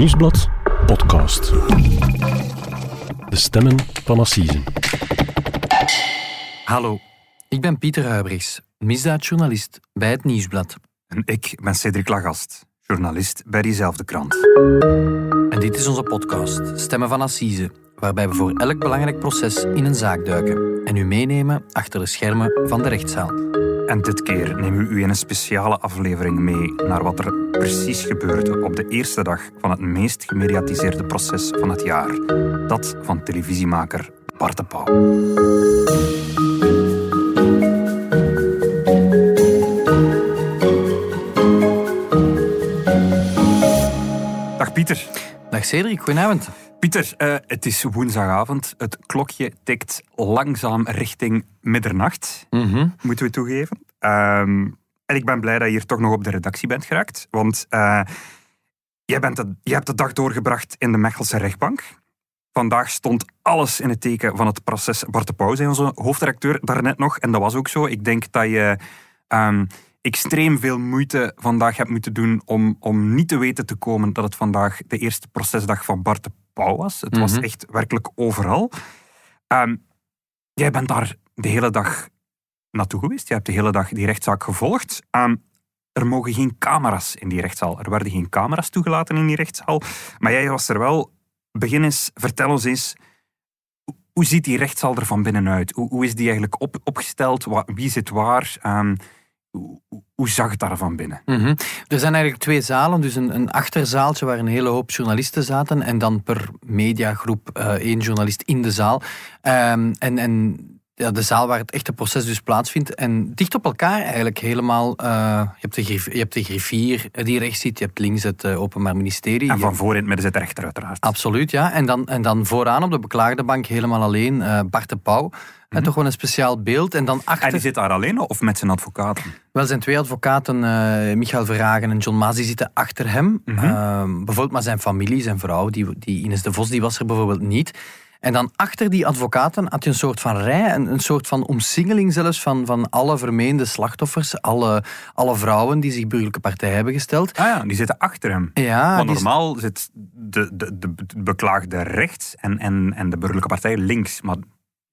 Nieuwsblad podcast. De stemmen van Assisen. Hallo, ik ben Pieter Huibrichs, misdaadjournalist bij het Nieuwsblad. En ik ben Cedric Lagast, journalist bij diezelfde krant. En dit is onze podcast, Stemmen van Assise, waarbij we voor elk belangrijk proces in een zaak duiken en u meenemen achter de schermen van de rechtszaal. En dit keer nemen we u in een speciale aflevering mee naar wat er precies gebeurde op de eerste dag van het meest gemediatiseerde proces van het jaar. Dat van televisiemaker Bart de Pauw. Dag Pieter. Dag Cedric, goedenavond. Pieter, uh, het is woensdagavond. Het klokje tikt langzaam richting middernacht, Mm moeten we toegeven. Um, en ik ben blij dat je hier toch nog op de redactie bent geraakt. Want uh, jij, bent de, jij hebt de dag doorgebracht in de Mechelse rechtbank. Vandaag stond alles in het teken van het proces. Bart de Pauw zei onze hoofdredacteur daarnet nog. En dat was ook zo. Ik denk dat je um, extreem veel moeite vandaag hebt moeten doen om, om niet te weten te komen dat het vandaag de eerste procesdag van Bart de Pauw was. Het mm -hmm. was echt werkelijk overal. Um, jij bent daar de hele dag naartoe geweest. Je hebt de hele dag die rechtszaak gevolgd. Um, er mogen geen camera's in die rechtszaal. Er werden geen camera's toegelaten in die rechtszaal. Maar jij was er wel. Begin eens, vertel ons eens. Hoe ziet die rechtszaal er van binnenuit? Hoe, hoe is die eigenlijk op, opgesteld? Wie zit waar? Um, hoe, zag het daar van binnen? -hmm. Er zijn eigenlijk twee zalen. Dus een, een, achterzaaltje waar een hele hoop journalisten zaten. En dan per mediagroep uh, één journalist in de zaal. Um, en, en ja, de zaal waar het echte proces dus plaatsvindt. En dicht op elkaar eigenlijk helemaal. Uh, je, hebt de grif, je hebt de griffier die rechts zit, je hebt links het uh, Openbaar Ministerie. En van voor in het midden zit de rechter uiteraard. Absoluut, ja. En dan, en dan vooraan op de beklaagde bank helemaal alleen uh, Bart de Pauw. Mm -hmm. En toch wel een speciaal beeld. En, dan achter... en die zit daar alleen of met zijn advocaten? Wel, zijn twee advocaten, Michael Verhagen en John Maas, die zitten achter hem. Mm -hmm. uh, bijvoorbeeld maar zijn familie, zijn vrouw, die, die Ines de Vos, die was er bijvoorbeeld niet. En dan achter die advocaten had je een soort van rij, een, een soort van omsingeling zelfs van, van alle vermeende slachtoffers, alle, alle vrouwen die zich burgerlijke partij hebben gesteld. Ah ja, die zitten achter hem. Ja, Want normaal is... zit de, de, de, de beklaagde rechts en, en, en de burgerlijke partij links, maar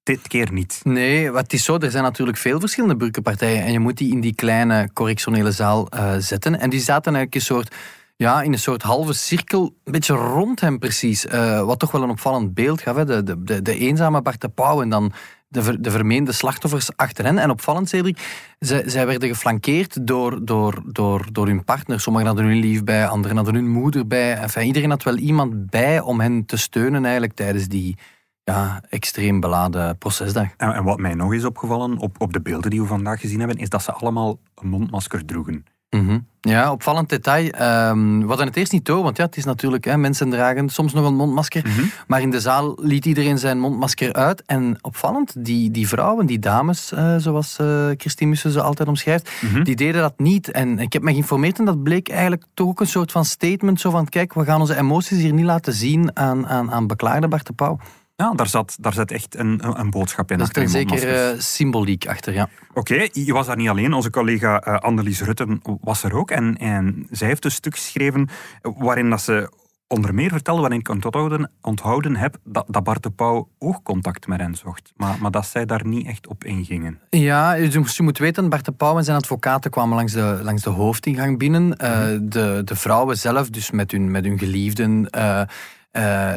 dit keer niet. Nee, het is zo, er zijn natuurlijk veel verschillende burgerpartijen en je moet die in die kleine correctionele zaal uh, zetten. En die zaten eigenlijk een soort ja, in een soort halve cirkel, een beetje rond hem precies. Uh, wat toch wel een opvallend beeld gaf. Hè? De, de, de, de eenzame Bart de Pauw en dan de, ver, de vermeende slachtoffers achter hen. En opvallend, Cedric, zij, zij werden geflankeerd door, door, door, door hun partner. Sommigen hadden hun lief bij, anderen hadden hun moeder bij. Enfin, iedereen had wel iemand bij om hen te steunen eigenlijk tijdens die ja, extreem beladen procesdag. En, en wat mij nog is opgevallen op, op de beelden die we vandaag gezien hebben, is dat ze allemaal een mondmasker droegen. Mm -hmm. Ja, opvallend detail. Um, we hadden het eerst niet door, want ja, het is natuurlijk, hè, mensen dragen soms nog een mondmasker. Mm -hmm. Maar in de zaal liet iedereen zijn mondmasker uit. En opvallend, die, die vrouwen, die dames, uh, zoals uh, Christine Mussen ze altijd omschrijft, mm -hmm. die deden dat niet. En ik heb me geïnformeerd en dat bleek eigenlijk toch ook een soort van statement. Zo van, kijk, we gaan onze emoties hier niet laten zien aan, aan, aan beklaagde Bart de Pauw. Ja, daar zat, daar zat echt een, een boodschap in. Dat is er zeker uh, symboliek achter, ja. Oké, okay, je was daar niet alleen. Onze collega uh, Annelies Rutten was er ook. En, en zij heeft een stuk geschreven waarin dat ze onder meer vertelde, waarin ik onthouden, onthouden heb, dat, dat Bart de Pauw oogcontact met hen zocht. Maar, maar dat zij daar niet echt op ingingen. Ja, je, je moet weten, Bart de Pauw en zijn advocaten kwamen langs de, langs de hoofdingang binnen. -hmm. uh, de, de vrouwen zelf, dus met hun, met hun geliefden... Uh,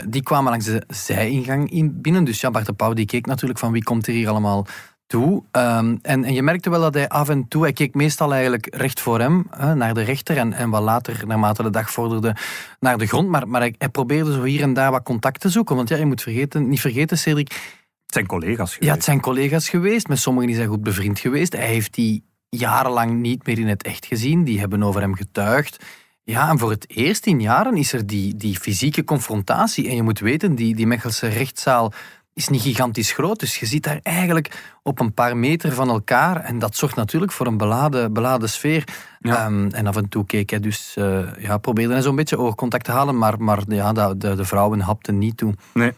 die kwamen langs de zijingang in binnen. Dus ja, Bart de Pauw die keek natuurlijk van wie komt er hier allemaal toe. Um, en, en, je merkte wel dat hij af en toe, hij keek meestal eigenlijk recht voor hem, hè, naar de rechter. En, en wat later, naarmate de dag vorderde, naar de grond. Maar, maar hij, hij, probeerde zo hier en daar wat contact te zoeken. Want ja, je moet vergeten, niet vergeten, Cedric. Het zijn collega's geweest. Ja, het zijn collega's geweest. Met sommigen die zijn goed bevriend geweest. Hij heeft die jarenlang niet meer in het echt gezien. Die hebben over hem getuigd. Ja, en voor het eerst in jaren is er die, die fysieke confrontatie. En je moet weten, die, die Mechelse rechtszaal is niet gigantisch groot. Dus je zit daar eigenlijk op een paar meter van elkaar. En dat zorgt natuurlijk voor een beladen, beladen sfeer. Ja. Um, en af en toe keek hij dus, uh, ja, probeerde hij zo'n beetje oogcontact te halen. Maar, maar ja, de, de, de vrouwen hapten niet toe. Nee.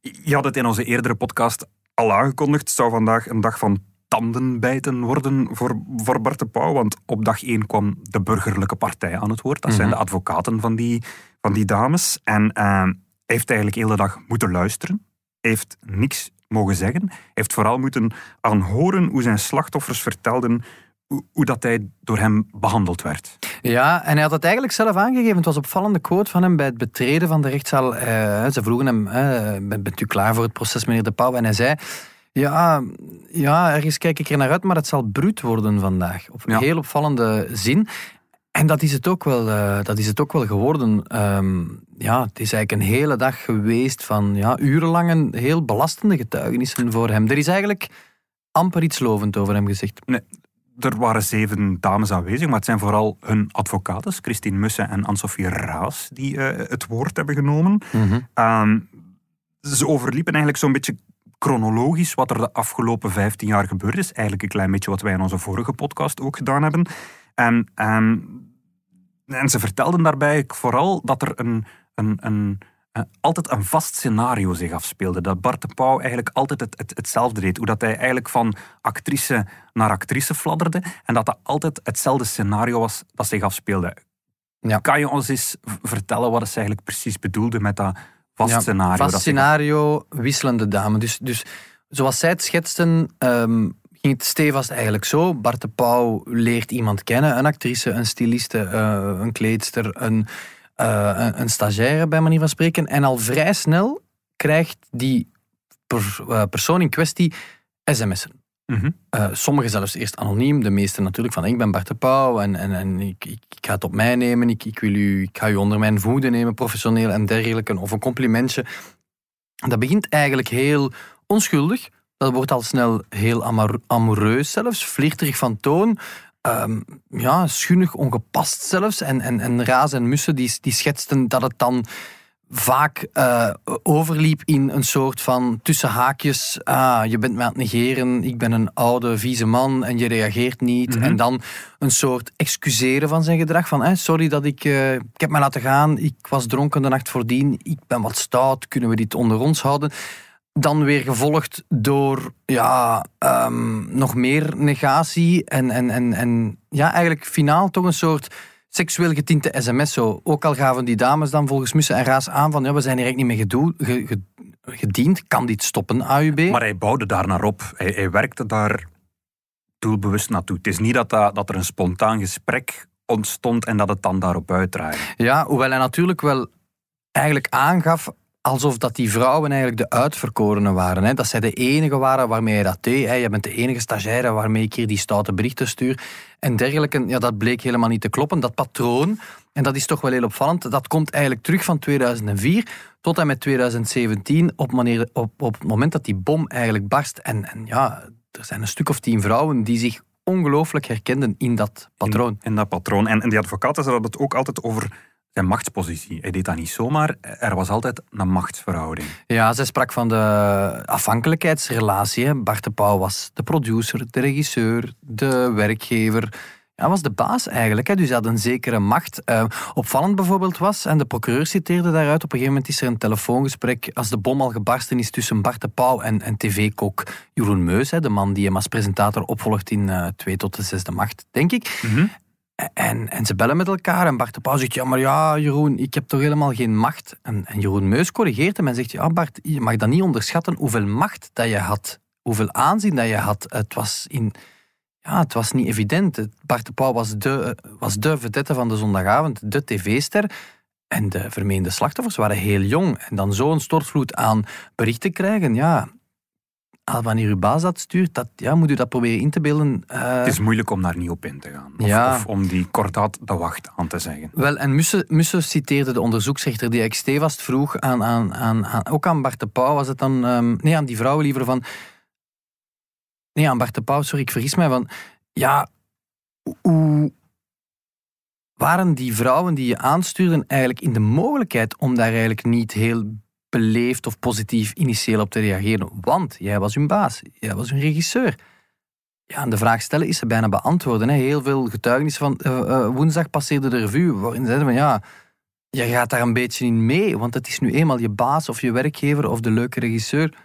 Je had het in onze eerdere podcast al aangekondigd. Het zou vandaag een dag van tandenbijten worden voor, voor Bart de Pauw. Want op dag één kwam de burgerlijke partij aan het woord. Dat zijn mm -hmm. de advocaten van die, van die dames. En uh, heeft eigenlijk de hele dag moeten luisteren. Heeft niks mogen zeggen. Heeft vooral moeten aanhoren hoe zijn slachtoffers vertelden hoe, dat hij door hem behandeld werd. Ja, en hij had het eigenlijk zelf aangegeven. Het was een opvallende quote van hem bij het betreden van de rechtszaal. Eh, ze vroegen hem, eh, bent u klaar voor het proces, meneer De Pauw? En hij zei, ja, ja, ergens kijk ik er naar uit, maar het zal bruut worden vandaag. Op een heel opvallende zin. En dat is het ook wel, uh, dat is het ook wel geworden. Um, ja, het is eigenlijk een hele dag geweest van ja, urenlange, heel belastende getuigenissen voor hem. Er is eigenlijk amper iets lovend over hem gezegd. Nee, er waren zeven dames aanwezig, maar het zijn vooral hun advocaten, Christine Mussen en Anne-Sophie Raas, die uh, het woord hebben genomen. Mm um, ze overliepen eigenlijk zo'n beetje chronologisch wat er de afgelopen 15 jaar gebeurd is. Eigenlijk een klein beetje wat wij in onze vorige podcast ook gedaan hebben. En, en, en ze vertelden daarbij vooral dat er een, een, een, altijd een vast scenario zich afspeelde. Dat Bart de Pauw eigenlijk altijd het, het, hetzelfde deed. Hoe dat hij eigenlijk van actrice naar actrice fladderde. En dat dat altijd hetzelfde scenario was dat zich afspeelde. Ja. Kan je ons eens vertellen wat ze eigenlijk precies bedoelde met dat vast ja, scenario? Vast scenario, wisselende dame. Dus, dus zoals zij het schetsten, um, ging het stevast eigenlijk zo. Bart de Pauw leert iemand kennen. Een actrice, een styliste, uh, een kleedster, een, uh, een, een, stagiaire bij manier van spreken. En al vrij snel krijgt die per, uh, persoon in kwestie sms'en. Mm -hmm. sommigen zelfs eerst anoniem, de meeste natuurlijk van ik ben Bart de Pauw en, en, en ik, ik, ga het op mij nemen, ik, ik, wil u, ik ga u onder mijn voeden nemen, professioneel en dergelijke, of een complimentje. Dat begint eigenlijk heel onschuldig, dat wordt al snel heel amoureus zelfs, flirterig van toon. Um, ja, schunnig, ongepast zelfs. En, en, en Raas en Mussen die, die schetsten dat het dan vaak uh, overliep in een soort van tussen haakjes. Ah, je bent mij aan het negeren, ik ben een oude, vieze man en je reageert niet. Mhm. En dan een soort excuseren van zijn gedrag. Van, eh, sorry dat ik, uh, ik heb mij laten gaan, ik was dronken de nacht voordien, ik ben wat stout, kunnen we dit onder ons houden? Dan weer gevolgd door ja, um, nog meer negatie. En, en, en, en ja, eigenlijk finaal toch een soort seksueel getinte sms. Zo. Ook al gaven die dames dan volgens Mussen en Raas aan van ja, we zijn hier eigenlijk niet meer ge, gediend. Kan dit stoppen, AUB? Maar hij bouwde daar naar op. Hij, hij werkte daar doelbewust naartoe. Het is niet dat, dat, dat er een spontaan gesprek ontstond en dat het dan daarop uitdraaide. Ja, hoewel hij natuurlijk wel eigenlijk aangaf alsof dat die vrouwen eigenlijk de uitverkorenen waren. Hè? Dat zij de enige waren waarmee hij dat deed. Hè? Je bent de enige stagiaire waarmee ik hier die stoute berichten stuur. En dergelijke, ja, dat bleek helemaal niet te kloppen. Dat patroon, en dat is toch wel heel opvallend, dat komt eigenlijk terug van 2004 tot en met 2017, op, manier, op, op het moment dat die bom eigenlijk barst. En, en ja, er zijn een stuk of tien vrouwen die zich ongelooflijk herkenden in dat patroon. In, in dat patroon. En, en die advocaten hadden het ook altijd over zijn machtspositie. Hij deed dat niet zomaar, er was altijd een machtsverhouding. Ja, zij sprak van de afhankelijkheidsrelatie. Bart de Pauw was de producer, de regisseur, de werkgever. Hij was de baas eigenlijk, dus hij had een zekere macht. Uh, opvallend bijvoorbeeld was, en de procureur citeerde daaruit, op een gegeven moment is er een telefoongesprek als de bom al gebarsten is tussen Bart de Pauw en, en tv-kok Jeroen Meus, de man die hem als presentator opvolgt in uh, 2 tot de zesde macht, denk ik. Mm -hmm. En, en ze bellen met elkaar en Bart de Pauw zegt, ja maar ja Jeroen, ik heb toch helemaal geen macht. En, en Jeroen Meus corrigeert hem en zegt, ja Bart, je mag dat niet onderschatten hoeveel macht dat je had. Hoeveel aanzien dat je had. Het was, in, ja, het was niet evident. Bart de Pauw was de, was de vedette van de zondagavond, de tv-ster. En de vermeende slachtoffers waren heel jong. En dan zo'n stortvloed aan berichten krijgen, ja, Ah, wanneer uw baas dat stuurt, dat, ja, moet u dat proberen in te beelden. Uh... Het is moeilijk om daar niet op in te gaan. Of, ja. of om die kordaat de wacht aan te zeggen. Wel, en Musse, Musse citeerde de onderzoeksrechter die ik stevast vroeg aan, aan, aan, aan, ook aan Bart de Pauw, was het dan... Um, nee, aan die vrouwen liever van... Nee, aan Bart de Pauw, sorry, ik vergis mij van... Ja, hoe waren die vrouwen die je aanstuurden eigenlijk in de mogelijkheid om daar eigenlijk niet heel beleefd of positief initieel op te reageren. Want jij was hun baas, jij was hun regisseur. Ja, en de vraag stellen is ze bijna beantwoorden. Hè. Heel veel getuigenissen van uh, uh, woensdag passeerde de revue, waarin zeiden van ja, je gaat daar een beetje in mee, want het is nu eenmaal je baas of je werkgever of de leuke regisseur.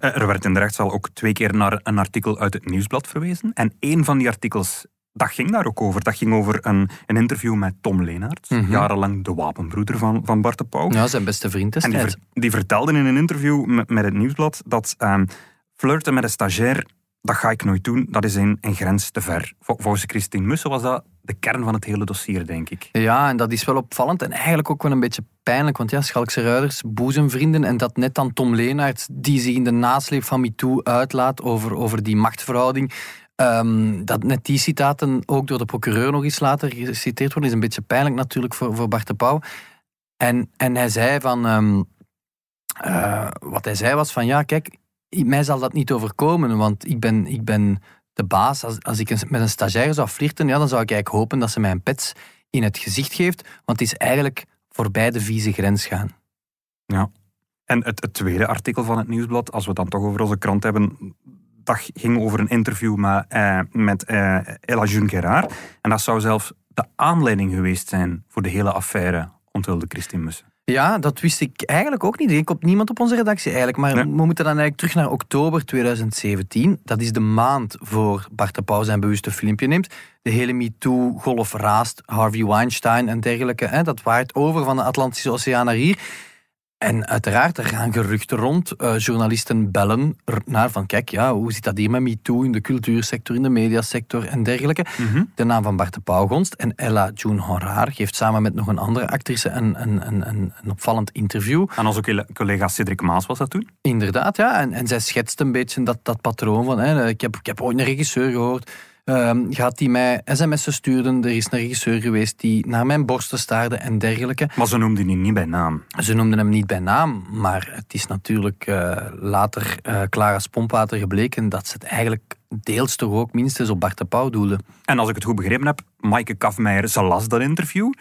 Er werd in de rechtszaal ook twee keer naar een artikel uit het Nieuwsblad verwezen. En één van die artikels dat ging daar ook over. Dat ging over een, een interview met Tom Leenaert, Mhm. jarenlang de wapenbroeder van, van Bart de Pauw. Ja, zijn beste vriend En die, ver- die vertelde in een interview met, met het Nieuwsblad dat ehm, flirten met een stagiair, dat ga ik nooit doen, dat is een, een grens te ver. Vol- Volgens Christine Mussen was dat de kern van het hele dossier, denk ik. Ja, en dat is wel opvallend en eigenlijk ook wel een beetje pijnlijk. Want ja, Schalkse Ruiders, boezemvrienden en dat net dan Tom Leenaert, die zich in de nasleep van MeToo uitlaat over, over die machtsverhouding. Ehm, dat net die citaten ook door de procureur nog eens later geciteerd worden, is een beetje pijnlijk natuurlijk voor, voor Bart de Pauw. En, en hij zei van... ehm, eh, wat hij zei was van, ja, kijk, mij zal dat niet overkomen, want ik ben, ik ben de baas. Als, als ik met een stagiair zou flirten, ja, dan zou ik eigenlijk hopen dat ze mij een pets in het gezicht geeft, want het is eigenlijk voorbij de vieze grens gaan. En het, het tweede artikel van het Nieuwsblad, als we het dan toch over onze krant hebben, dat ging over een interview met, eh, met eh, Ella June Gerard. En dat zou zelfs de aanleiding geweest zijn voor de hele affaire, onthulde Christine Mussen. Ja, dat wist ik eigenlijk ook niet. Ik op niemand op onze redactie eigenlijk. Maar Nee. we moeten dan eigenlijk terug naar oktober 2017. Dat is de maand voor Bart de Pauw zijn bewuste filmpje neemt. De hele MeToo-golf raast, Harvey Weinstein en dergelijke. Hè, dat waait over van de Atlantische Oceaan naar hier. En uiteraard, er gaan geruchten rond. Eh, journalisten bellen naar van, kijk, ja, hoe zit dat hier met MeToo in de cultuursector, in de mediasector en dergelijke. De naam van Bart de Pauw gonst. En Ella June Horaar geeft samen met nog een andere actrice een, een, een, een, opvallend interview. En onze collega Cedric Maas was dat toen. Inderdaad, ja. En, en zij schetst een beetje dat, dat patroon van... Hè, ik, heb, ik heb ooit een regisseur gehoord. Ehm, gaat die mij sms'en sturen? Er is een regisseur geweest die naar mijn borsten staarde en dergelijke. Maar ze noemde die niet bij naam. Ze noemden hem niet bij naam, maar het is natuurlijk eh, later eh klaar als pompwater gebleken dat ze het eigenlijk deels toch ook minstens op Bart de Pauw doelden. En als ik het goed begrepen heb, Maaike Kafmeijer, ze las dat interview.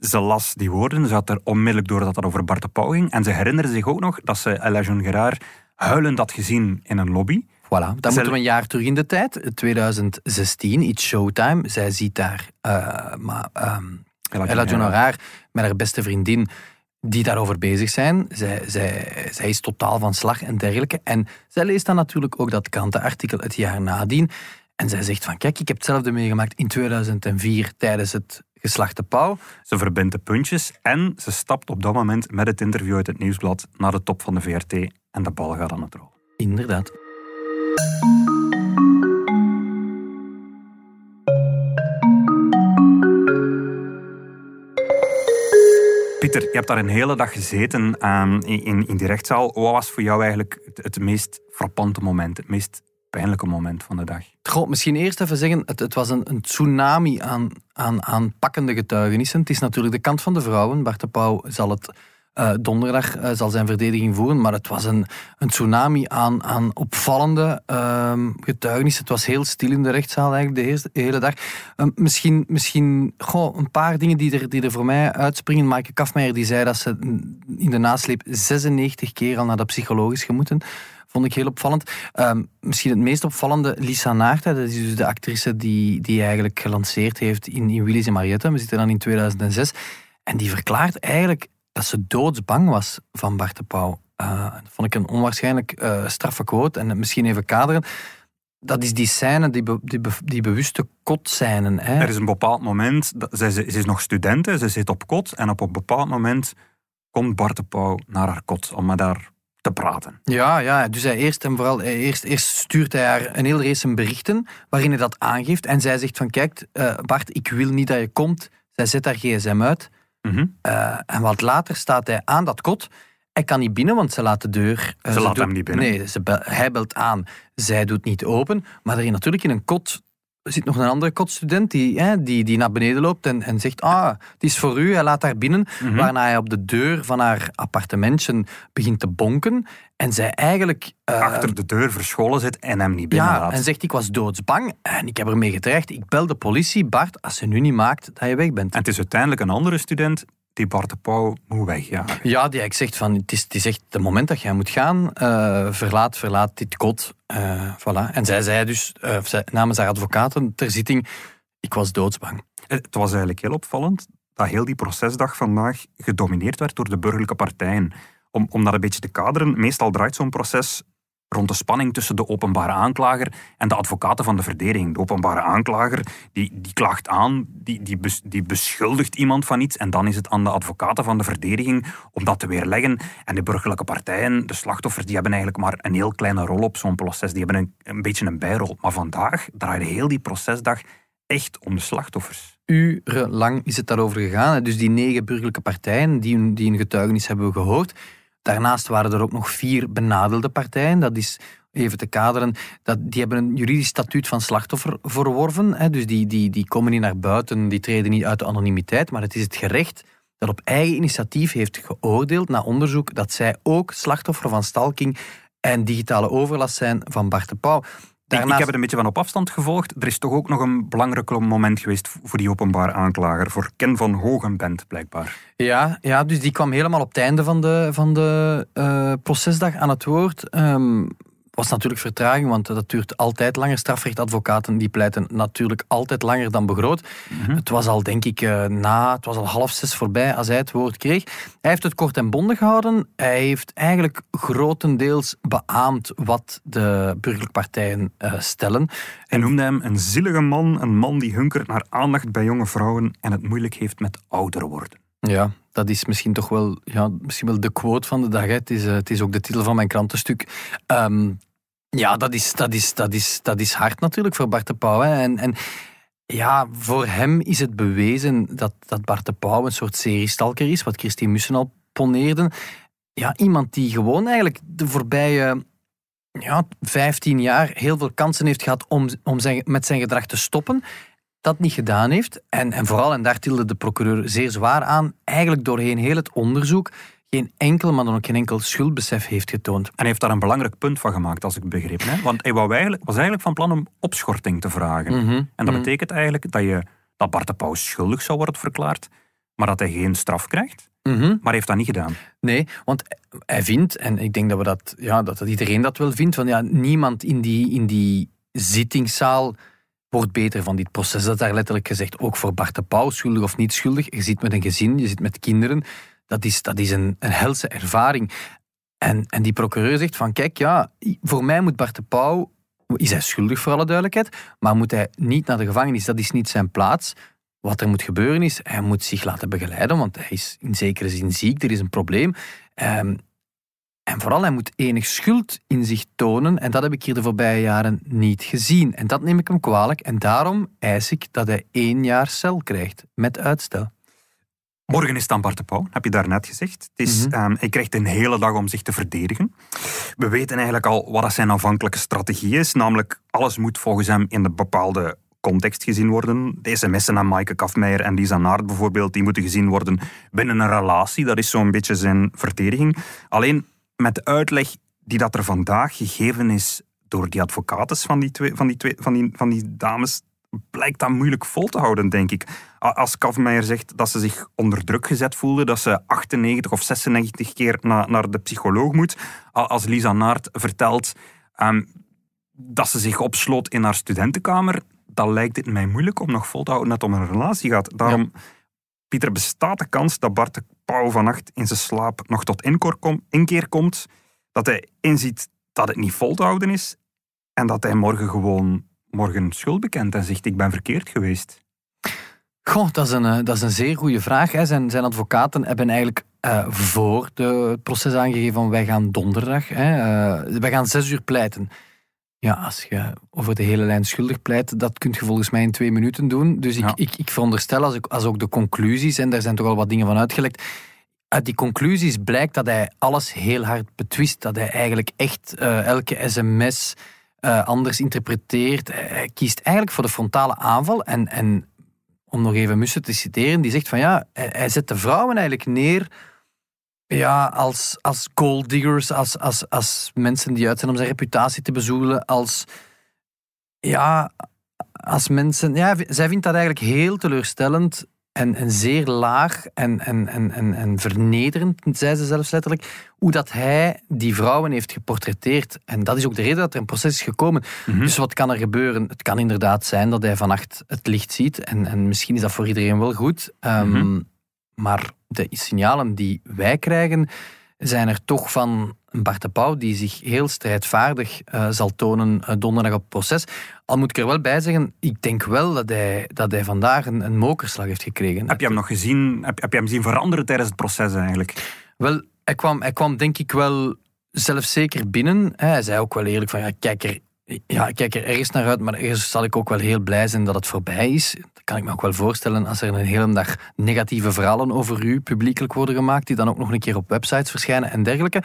Ze las die woorden, ze had er onmiddellijk door dat het over Bart de Pauw ging. En ze herinnerde zich ook nog dat ze Jean Gerard huilend had gezien in een lobby. Voilà, dan moeten we een jaar terug in de tijd. 2016, iets Showtime. Zij ziet daar eh, maar, ehm, Ella met haar beste vriendin die daarover bezig zijn. Zij, zij, zij is totaal van slag en dergelijke. En zij leest dan natuurlijk ook dat krantenartikel het jaar nadien. En zij zegt van, kijk, ik heb hetzelfde meegemaakt in 2004 tijdens het geslachte pauw. Ze verbindt de puntjes en ze stapt op dat moment met het interview uit het nieuwsblad naar de top van de VRT. En de bal gaat aan het rollen. Inderdaad. Pieter, je hebt daar een hele dag gezeten ehm, in, in, die rechtszaal. Wat was voor jou eigenlijk het, het meest frappante moment, het meest pijnlijke moment van de dag? Goh, misschien eerst even zeggen, het, het was een, een tsunami aan, aan, aan pakkende getuigenissen. Het is natuurlijk de kant van de vrouwen. Bart de Pauw zal het eh, donderdag eh, zal zijn verdediging voeren, maar het was een, een tsunami aan, aan opvallende ehm, getuigenissen. Het was heel stil in de rechtszaal eigenlijk de, eerste, hele dag. Ehm, misschien misschien goh, een paar dingen die er, die er voor mij uitspringen. Maaike Kafmeijer die zei dat ze in de nasleep 96 keer al naar de psycholoog is gemoeten. Vond ik heel opvallend. Ehm, misschien het meest opvallende, Lisa Naarta, dat is dus de actrice die, die eigenlijk gelanceerd heeft in, in Willy's en Mariette. We zitten dan in 2006. En die verklaart eigenlijk dat ze doodsbang was van Bart de Pauw. Eh, dat vond ik een onwaarschijnlijk eh, straffe quote. En misschien even kaderen. Dat is die scène, die, be- die, be- die bewuste kotscène. Hè. Er is een bepaald moment, dat, zij, ze, ze is nog student, hè, ze zit op kot. En op een bepaald moment komt Bart de Pauw naar haar kot om met haar te praten. Ja, ja, dus hij eerst en vooral, eerst, eerst stuurt hij haar een heel race berichten waarin hij dat aangeeft. En zij zegt van, kijk eh, Bart, ik wil niet dat je komt. Zij zet haar gsm uit. Mhm. Eh, en wat later staat hij aan dat kot. Hij kan niet binnen, want ze laat de deur... eh, Ze laat doet- hem niet binnen. Nee, ze hij belt aan. Zij doet niet open. Maar er is natuurlijk in een kot zit nog een andere kotstudent die, hè, die, die naar beneden loopt en, en zegt, ah, het is voor u. Hij laat haar binnen, Mhm. waarna hij op de deur van haar appartementje begint te bonken. En zij eigenlijk... eh, Achter de deur verscholen zit en hem niet ja, binnenlaat. en zegt, ik was doodsbang en ik heb ermee gedreigd. Ik bel de politie. Bart, als ze nu niet maakt dat je weg bent. En het is uiteindelijk een andere student die Bart de Pauw moet wegjagen. Ja, die eigenlijk zegt van, het is, het is echt het moment dat jij moet gaan, eh, verlaat, verlaat dit kot. eh, voilà. En zij zei dus, zij, namens haar advocaten ter zitting, ik was doodsbang. Het was eigenlijk heel opvallend dat heel die procesdag vandaag gedomineerd werd door de burgerlijke partijen. Om, om dat een beetje te kaderen, meestal draait zo'n proces rond de spanning tussen de openbare aanklager en de advocaten van de verdediging. De openbare aanklager die, die klaagt aan, die, die, die beschuldigt iemand van iets en dan is het aan de advocaten van de verdediging om dat te weerleggen. En de burgerlijke partijen, de slachtoffers, die hebben eigenlijk maar een heel kleine rol op zo'n proces. Die hebben een, een beetje een bijrol. Maar vandaag draaide heel die procesdag echt om de slachtoffers. Urenlang is het daarover gegaan. Dus die negen burgerlijke partijen die die een getuigenis hebben gehoord, Daarnaast waren er ook nog vier benadeelde partijen. Dat is even te kaderen, dat, die hebben een juridisch statuut van slachtoffer verworven. Hè, dus die, die, die komen niet naar buiten, die treden niet uit de anonimiteit, maar het is het gerecht dat op eigen initiatief heeft geoordeeld na onderzoek dat zij ook slachtoffer van stalking en digitale overlast zijn van Bart de Pauw. Daarnaast... Ik, heb het een beetje van op afstand gevolgd. Er is toch ook nog een belangrijk moment geweest voor die openbare aanklager, voor Ken van Hogenbent blijkbaar. Ja, ja, dus die kwam helemaal op het einde van de, van de uh, procesdag aan het woord. Um, was natuurlijk vertraging, want dat duurt altijd langer. Strafrechtadvocaten die pleiten natuurlijk altijd langer dan begroot. Mhm. Het was al, denk ik, eh, na, het was al half zes voorbij als hij het woord kreeg. Hij heeft het kort en bondig gehouden. Hij heeft eigenlijk grotendeels beaamd wat de burgerlijke partijen uh, stellen. Hij noemde hem een zielige man, een man die hunkert naar aandacht bij jonge vrouwen en het moeilijk heeft met ouder worden. Ja, dat is misschien toch wel, ja, misschien wel de quote van de dag. Hè. Het, is, uh, het is ook de titel van mijn krantenstuk. Um, ja, dat is, dat is, dat is, dat is hard natuurlijk voor Bart de Pauw. En, en ja, voor hem is het bewezen dat, dat Bart de Pauw een soort seriestalker is, wat Christine Mussen al poneerde. Ja, iemand die gewoon eigenlijk de voorbije ja, 15 jaar heel veel kansen heeft gehad om, om zijn, met zijn gedrag te stoppen dat niet gedaan heeft. En, en vooral, en daar tilde de procureur zeer zwaar aan, eigenlijk doorheen heel het onderzoek geen enkel, maar dan ook geen enkel schuldbesef heeft getoond. En hij heeft daar een belangrijk punt van gemaakt, als ik begreep. Hè? Want hij wou eigenlijk, was eigenlijk van plan om opschorting te vragen. Mhm. En dat mhm. betekent eigenlijk dat, je, dat Bart de Pauw schuldig zou worden verklaard, maar dat hij geen straf krijgt. Mhm. Maar hij heeft dat niet gedaan. Nee, want hij vindt, en ik denk dat, we dat, ja, dat, dat iedereen dat wel vindt, van ja, niemand in die, in die zittingszaal wordt beter van dit proces. Dat is daar letterlijk gezegd ook voor Bart de Pauw, schuldig of niet schuldig. Je zit met een gezin, je zit met kinderen dat is, dat is een, een helse ervaring. En, en die procureur zegt van, kijk, ja, voor mij moet Bart de Pauw, is hij schuldig voor alle duidelijkheid, maar moet hij niet naar de gevangenis, dat is niet zijn plaats. Wat er moet gebeuren is, hij moet zich laten begeleiden, want hij is in zekere zin ziek, er is een probleem. Um, en vooral, hij moet enig schuld in zich tonen. En dat heb ik hier de voorbije jaren niet gezien. En dat neem ik hem kwalijk. En daarom eis ik dat hij één jaar cel krijgt, met uitstel. Morgen is dan Bart de Pauw, heb je daarnet gezegd. Het is, mhm. ehm, hij krijgt een hele dag om zich te verdedigen. We weten eigenlijk al wat zijn aanvankelijke strategie is. Namelijk, alles moet volgens hem in een bepaalde context gezien worden. De sms'en aan Maaike Kafmeijer en Lisa Naert bijvoorbeeld, die moeten gezien worden binnen een relatie. Dat is zo'n beetje zijn verdediging. Alleen met de uitleg die dat er vandaag gegeven is door die advocaten van die, twee, van die, twee, van die, van die dames, blijkt dat moeilijk vol te houden, denk ik. Als Kavmeijer zegt dat ze zich onder druk gezet voelde, dat ze 98 of 96 keer na, naar de psycholoog moet. Als Lisa Naert vertelt ehm, dat ze zich opsloot in haar studentenkamer, dan lijkt het mij moeilijk om nog vol te houden dat het om een relatie gaat. Daarom, Pieter, bestaat de kans dat Bart de Pauw vannacht in zijn slaap nog tot inkeer komt, dat hij inziet dat het niet vol te houden is en dat hij morgen gewoon morgen schuld bekend en zegt ik ben verkeerd geweest? Goh, dat is een, eh, dat is een zeer goede vraag. Hè. Zijn, zijn advocaten hebben eigenlijk uh, voor de, het proces aangegeven van wij gaan donderdag, hè, uh, wij gaan zes uur pleiten. Ja, als je over de hele lijn schuldig pleit, dat kun je volgens mij in twee minuten doen. Dus ik, ik, ik veronderstel, als, ik, als ook de conclusies, en daar zijn toch al wat dingen van uitgelekt, uit die conclusies blijkt dat hij alles heel hard betwist. Dat hij eigenlijk echt elke sms uh, anders interpreteert. Hij kiest eigenlijk voor de frontale aanval. En, en om nog even Mussen te citeren, die zegt van ja, hij, zet de vrouwen eigenlijk neer ja, als, als gold diggers, als, als, als mensen die uit zijn om zijn reputatie te bezoelen, als ja, als mensen. Ja, zij vindt dat eigenlijk heel teleurstellend en, en zeer laag en, en, en, en, en vernederend, zei ze zelfs letterlijk, hoe dat hij die vrouwen heeft geportretteerd. En dat is ook de reden dat er een proces is gekomen. Mhm. Dus wat kan er gebeuren? Het kan inderdaad zijn dat hij vannacht het licht ziet. En, en misschien is dat voor iedereen wel goed. Ehm, mhm. Maar de signalen die wij krijgen, zijn er toch van Bart de Pauw, die zich heel strijdvaardig uh, zal tonen uh, donderdag op het proces. Al moet ik er wel bij zeggen, ik denk wel dat hij, dat hij vandaag een, een mokerslag heeft gekregen. Heb je hem nog gezien, heb, heb je hem zien veranderen tijdens het proces eigenlijk? Wel, hij kwam, hij kwam denk ik wel zelfzeker binnen. Hij zei ook wel eerlijk van, ja, kijk er, ja, kijk er ergens naar uit, maar ergens zal ik ook wel heel blij zijn dat het voorbij is. Dat kan ik me ook wel voorstellen als er een hele dag negatieve verhalen over u publiekelijk worden gemaakt, die dan ook nog een keer op websites verschijnen en dergelijke.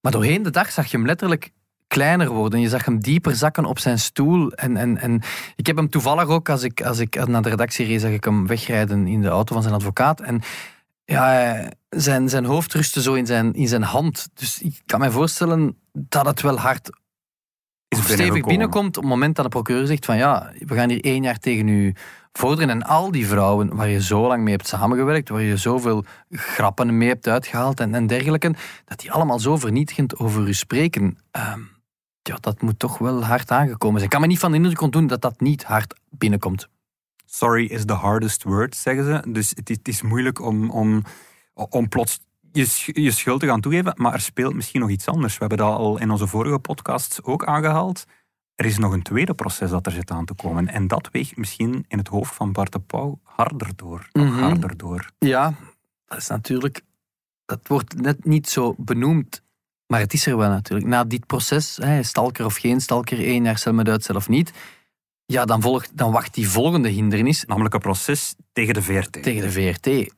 Maar doorheen de dag zag je hem letterlijk kleiner worden. Je zag hem dieper zakken op zijn stoel. En, en, en ik heb hem toevallig ook, als ik, als ik naar de redactie reed, zag ik hem wegrijden in de auto van zijn advocaat. En ja, zijn, zijn hoofd rustte zo in zijn, in zijn hand. Dus ik kan me voorstellen dat het wel hard of stevig binnenkomt op het moment dat de procureur zegt van ja, we gaan hier één jaar tegen u vorderen. En al die vrouwen waar je zo lang mee hebt samengewerkt, waar je zoveel grappen mee hebt uitgehaald en, en dergelijke, dat die allemaal zo vernietigend over u spreken. Ehm, ja, dat moet toch wel hard aangekomen zijn. Ik kan me niet van de indruk ontdoen dat dat niet hard binnenkomt. Sorry is the hardest word, zeggen ze. Dus het is, het is moeilijk om, om, om plots je, je schuld te gaan toegeven, maar er speelt misschien nog iets anders. We hebben dat al in onze vorige podcasts ook aangehaald. Er is nog een tweede proces dat er zit aan te komen. En dat weegt misschien in het hoofd van Bart de Pauw harder door. Mhm. harder door. Ja, dat is natuurlijk... Dat wordt net niet zo benoemd, maar het is er wel natuurlijk. Na dit proces, hè, stalker of geen stalker, één jaar cel met uitstel of niet, ja, dan, volgt, dan wacht die volgende hindernis. Namelijk een proces tegen de VRT. Tegen de VRT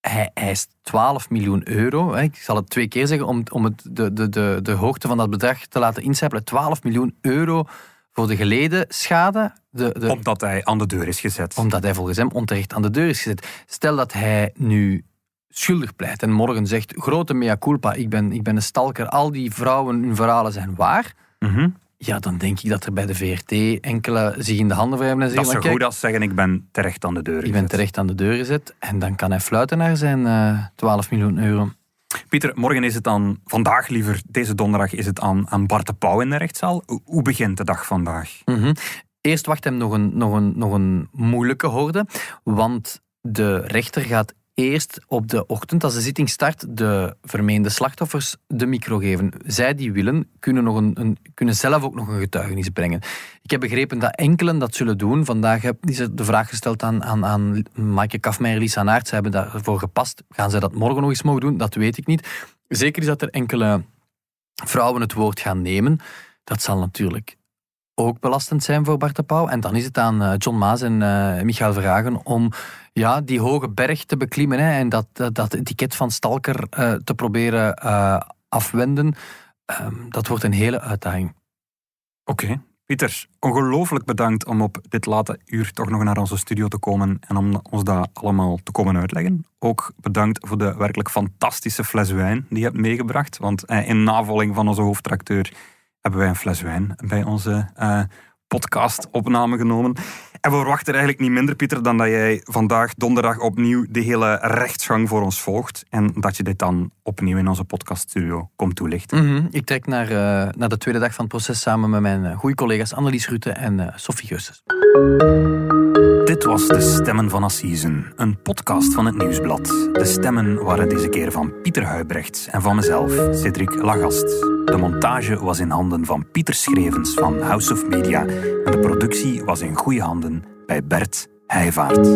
hij eist 12 miljoen euro. Ik zal het twee keer zeggen om, om het, de, de, de, de hoogte van dat bedrag te laten incijpelen. 12 miljoen euro voor de geleden schade. De, de, omdat hij aan de deur is gezet. Omdat hij volgens hem onterecht aan de deur is gezet. Stel dat hij nu schuldig pleit en morgen zegt grote mea culpa, ik ben, ik ben een stalker, al die vrouwen, hun verhalen zijn waar. Mm ja, dan denk ik dat er bij de VRT enkele zich in de handen wrijven en zeggen... Dat zo goed als zeggen, ik ben terecht aan de deur gezet. Ik ben terecht aan de deur gezet. En dan kan hij fluiten naar zijn uh, eh, 12 miljoen euro. Pieter, morgen is het dan, vandaag liever, deze donderdag is het aan, aan Bart de Pauw in de rechtszaal. Hoe begint de dag vandaag? Mhm. Eerst wacht hem nog een, nog, een, nog een moeilijke horde, want de rechter gaat eerst op de ochtend, als de zitting start, de vermeende slachtoffers de micro geven. Zij die willen, kunnen, nog een, een, kunnen zelf ook nog een getuigenis brengen. Ik heb begrepen dat enkelen dat zullen doen. Vandaag is er de vraag gesteld aan, aan, aan Maaike Kafmeijer, Lisa Naert. Ze hebben daarvoor gepast. Gaan zij dat morgen nog eens mogen doen? Dat weet ik niet. Zeker is dat er enkele vrouwen het woord gaan nemen. Dat zal natuurlijk ook belastend zijn voor Bart de Pauw. En dan is het aan eh, John Maas en uh, Michael Vragen om ja, die hoge berg te beklimmen hè, en dat, dat, etiket van stalker uh, te proberen afwenden. Uh, dat wordt een hele uitdaging. Oké. Pieter, ongelooflijk bedankt om op dit late uur toch nog naar onze studio te komen en om ons dat allemaal te komen uitleggen. Ook bedankt voor de werkelijk fantastische fles wijn die je hebt meegebracht. Want in navolging van onze hoofdtracteur hebben wij een fles wijn bij onze podcast-opname genomen. En we verwachten eigenlijk niet minder, Pieter, dan dat jij vandaag donderdag opnieuw de hele rechtsgang voor ons volgt. En dat je dit dan opnieuw in onze podcaststudio komt toelichten. Mm Ik trek naar, uh, naar de tweede dag van het proces samen met mijn uh, goede collega's Annelies Rutte en uh, Sophie Geusses. Dit was De Stemmen van Assisen, een podcast van het Nieuwsblad. De stemmen waren deze keer van Pieter Huibrechts en van mezelf, Cedric Lagast. De montage was in handen van Pieter Schrevens van House of Media en de productie was in goede handen bij Bert Heijvaart.